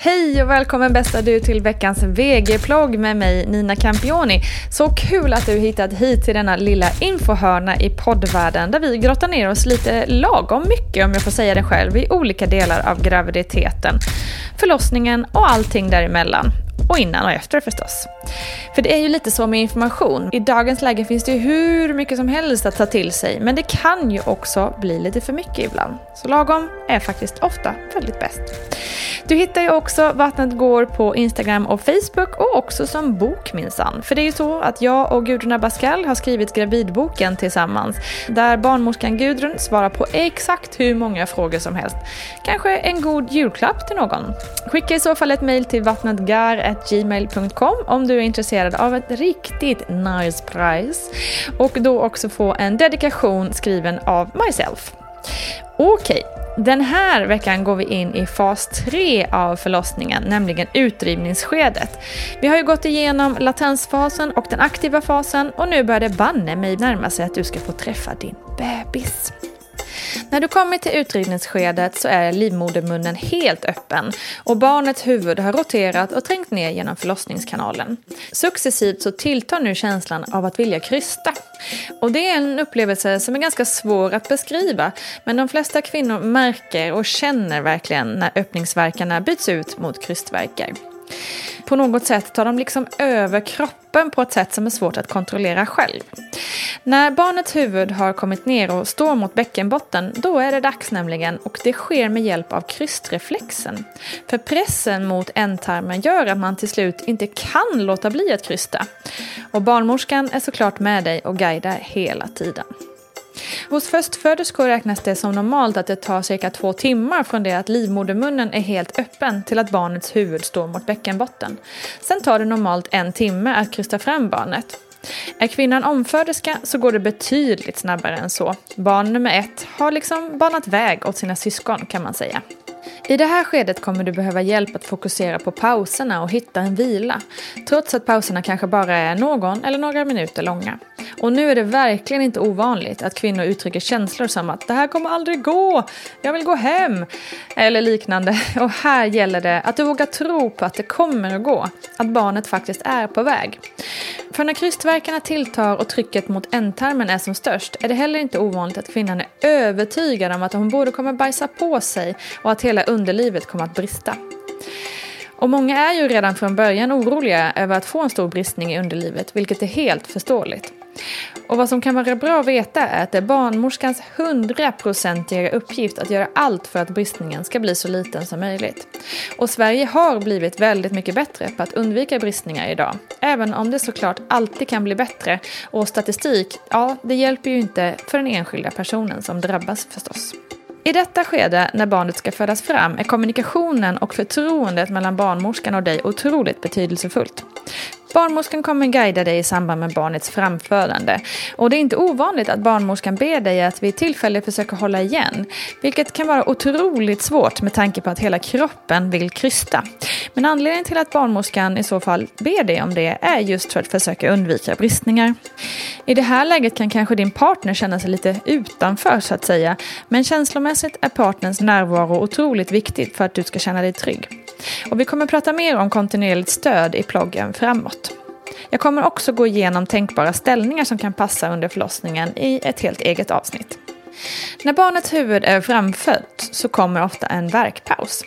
Hej och välkommen bästa du till veckans VG-plogg med mig Nina Campioni. Så kul att du hittat hit till denna lilla infohörna i poddvärlden där vi grottar ner oss lite lagom mycket om jag får säga det själv i olika delar av graviditeten, förlossningen och allting däremellan. Och innan och efter förstås. För det är ju lite så med information. I dagens läge finns det ju hur mycket som helst att ta till sig, men det kan ju också bli lite för mycket ibland. Så lagom är faktiskt ofta väldigt bäst. Du hittar ju också Vattnet går på Instagram och Facebook och också som bok minsann. För det är ju så att jag och Gudrun Abascal har skrivit gravidboken tillsammans. Där barnmorskan Gudrun svarar på exakt hur många frågor som helst. Kanske en god julklapp till någon. Skicka i så fall ett mejl till vattnetgar.gmail.com om du är intresserad av ett riktigt nice prize. Och då också få en dedikation skriven av myself. Okej, den här veckan går vi in i fas 3 av förlossningen, nämligen utdrivningsskedet. Vi har ju gått igenom latensfasen och den aktiva fasen och nu börjar det banne mig närma sig att du ska få träffa din bebis. När du kommer till utredningsskedet så är livmodermunnen helt öppen och barnets huvud har roterat och trängt ner genom förlossningskanalen. Successivt så tilltar nu känslan av att vilja krysta. Och det är en upplevelse som är ganska svår att beskriva men de flesta kvinnor märker och känner verkligen när öppningsverkarna byts ut mot krystverkar på något sätt tar de liksom över kroppen på ett sätt som är svårt att kontrollera själv. När barnets huvud har kommit ner och står mot bäckenbotten, då är det dags nämligen och det sker med hjälp av krystreflexen. För pressen mot ändtarmen gör att man till slut inte kan låta bli att krysta. Och barnmorskan är såklart med dig och guidar hela tiden. Hos förstföderskor räknas det som normalt att det tar cirka två timmar från det att livmodermunnen är helt öppen till att barnets huvud står mot bäckenbotten. Sen tar det normalt en timme att krysta fram barnet. Är kvinnan omföderska så går det betydligt snabbare än så. Barn nummer ett har liksom banat väg åt sina syskon kan man säga. I det här skedet kommer du behöva hjälp att fokusera på pauserna och hitta en vila. Trots att pauserna kanske bara är någon eller några minuter långa. Och nu är det verkligen inte ovanligt att kvinnor uttrycker känslor som att det här kommer aldrig gå, jag vill gå hem eller liknande. Och här gäller det att du vågar tro på att det kommer att gå, att barnet faktiskt är på väg. För när krystvärkarna tilltar och trycket mot ändtarmen är som störst är det heller inte ovanligt att kvinnan är övertygad om att hon både kommer bajsa på sig och att hela underlivet kommer att brista. Och många är ju redan från början oroliga över att få en stor bristning i underlivet, vilket är helt förståeligt. Och vad som kan vara bra att veta är att det är barnmorskans hundraprocentiga uppgift att göra allt för att bristningen ska bli så liten som möjligt. Och Sverige har blivit väldigt mycket bättre på att undvika bristningar idag. Även om det såklart alltid kan bli bättre. Och statistik, ja, det hjälper ju inte för den enskilda personen som drabbas förstås. I detta skede, när barnet ska födas fram, är kommunikationen och förtroendet mellan barnmorskan och dig otroligt betydelsefullt. Barnmorskan kommer guida dig i samband med barnets framförande. Och det är inte ovanligt att barnmorskan ber dig att vid tillfälle försöka hålla igen. Vilket kan vara otroligt svårt med tanke på att hela kroppen vill krysta. Men anledningen till att barnmorskan i så fall ber dig om det är just för att försöka undvika bristningar. I det här läget kan kanske din partner känna sig lite utanför så att säga. Men känslomässigt är partners närvaro otroligt viktigt för att du ska känna dig trygg. Och vi kommer prata mer om kontinuerligt stöd i ploggen framåt. Jag kommer också gå igenom tänkbara ställningar som kan passa under förlossningen i ett helt eget avsnitt. När barnets huvud är framfött så kommer ofta en verkpaus.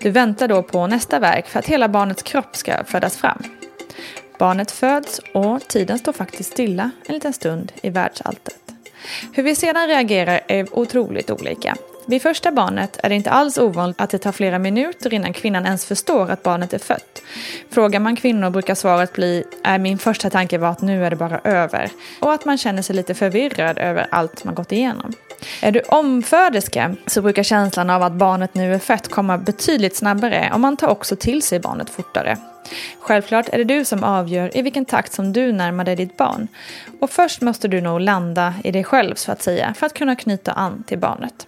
Du väntar då på nästa verk för att hela barnets kropp ska födas fram. Barnet föds och tiden står faktiskt stilla en liten stund i världsalltet. Hur vi sedan reagerar är otroligt olika. Vid första barnet är det inte alls ovanligt att det tar flera minuter innan kvinnan ens förstår att barnet är fött. Frågar man kvinnor brukar svaret bli är min första tanke var att nu är det bara över och att man känner sig lite förvirrad över allt man gått igenom. Är du omföderska så brukar känslan av att barnet nu är fött komma betydligt snabbare och man tar också till sig barnet fortare. Självklart är det du som avgör i vilken takt som du närmar dig ditt barn. Och först måste du nog landa i dig själv så att säga för att kunna knyta an till barnet.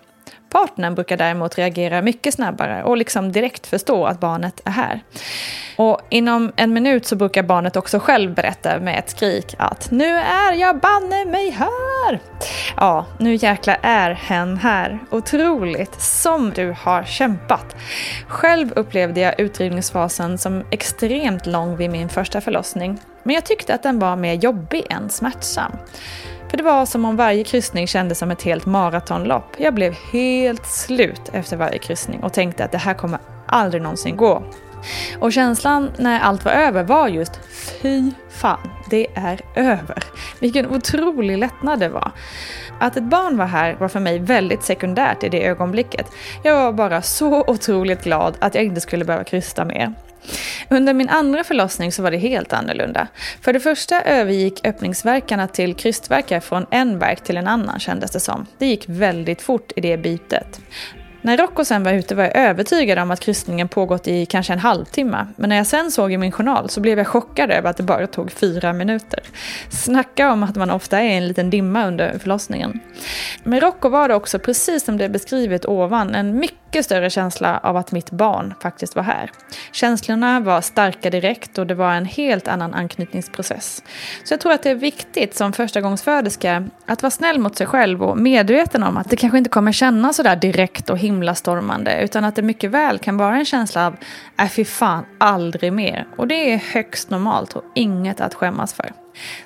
Partnern brukar däremot reagera mycket snabbare och liksom direkt förstå att barnet är här. Och inom en minut så brukar barnet också själv berätta med ett skrik att nu är jag banne mig här! Ja, nu jäkla är hen här. Otroligt som du har kämpat. Själv upplevde jag utdrivningsfasen som extremt lång vid min första förlossning. Men jag tyckte att den var mer jobbig än smärtsam. För det var som om varje kryssning kändes som ett helt maratonlopp. Jag blev helt slut efter varje kryssning och tänkte att det här kommer aldrig någonsin gå. Och känslan när allt var över var just fy fan, det är över. Vilken otrolig lättnad det var. Att ett barn var här var för mig väldigt sekundärt i det ögonblicket. Jag var bara så otroligt glad att jag inte skulle behöva krysta mer. Under min andra förlossning så var det helt annorlunda. För det första övergick öppningsverkarna till krystvärkar från en verk till en annan kändes det som. Det gick väldigt fort i det bytet. När Rocco sen var ute var jag övertygad om att kryssningen pågått i kanske en halvtimme. Men när jag sen såg i min journal så blev jag chockad över att det bara tog fyra minuter. Snacka om att man ofta är i en liten dimma under förlossningen. Med Rocco var det också, precis som det är beskrivet ovan, en mycket mycket större känsla av att mitt barn faktiskt var här. Känslorna var starka direkt och det var en helt annan anknytningsprocess. Så jag tror att det är viktigt som förstagångsföderska att vara snäll mot sig själv och medveten om att det kanske inte kommer kännas sådär direkt och himlastormande utan att det mycket väl kan vara en känsla av äh fy fan, aldrig mer. Och det är högst normalt och inget att skämmas för.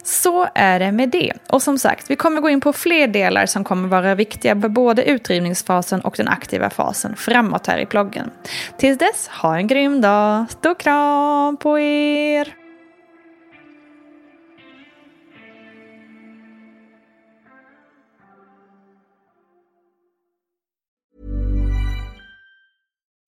Så är det med det. Och som sagt, vi kommer gå in på fler delar som kommer vara viktiga för både utdrivningsfasen och den aktiva fasen framåt här i bloggen. Tills dess, ha en grym dag. Stor kram på er!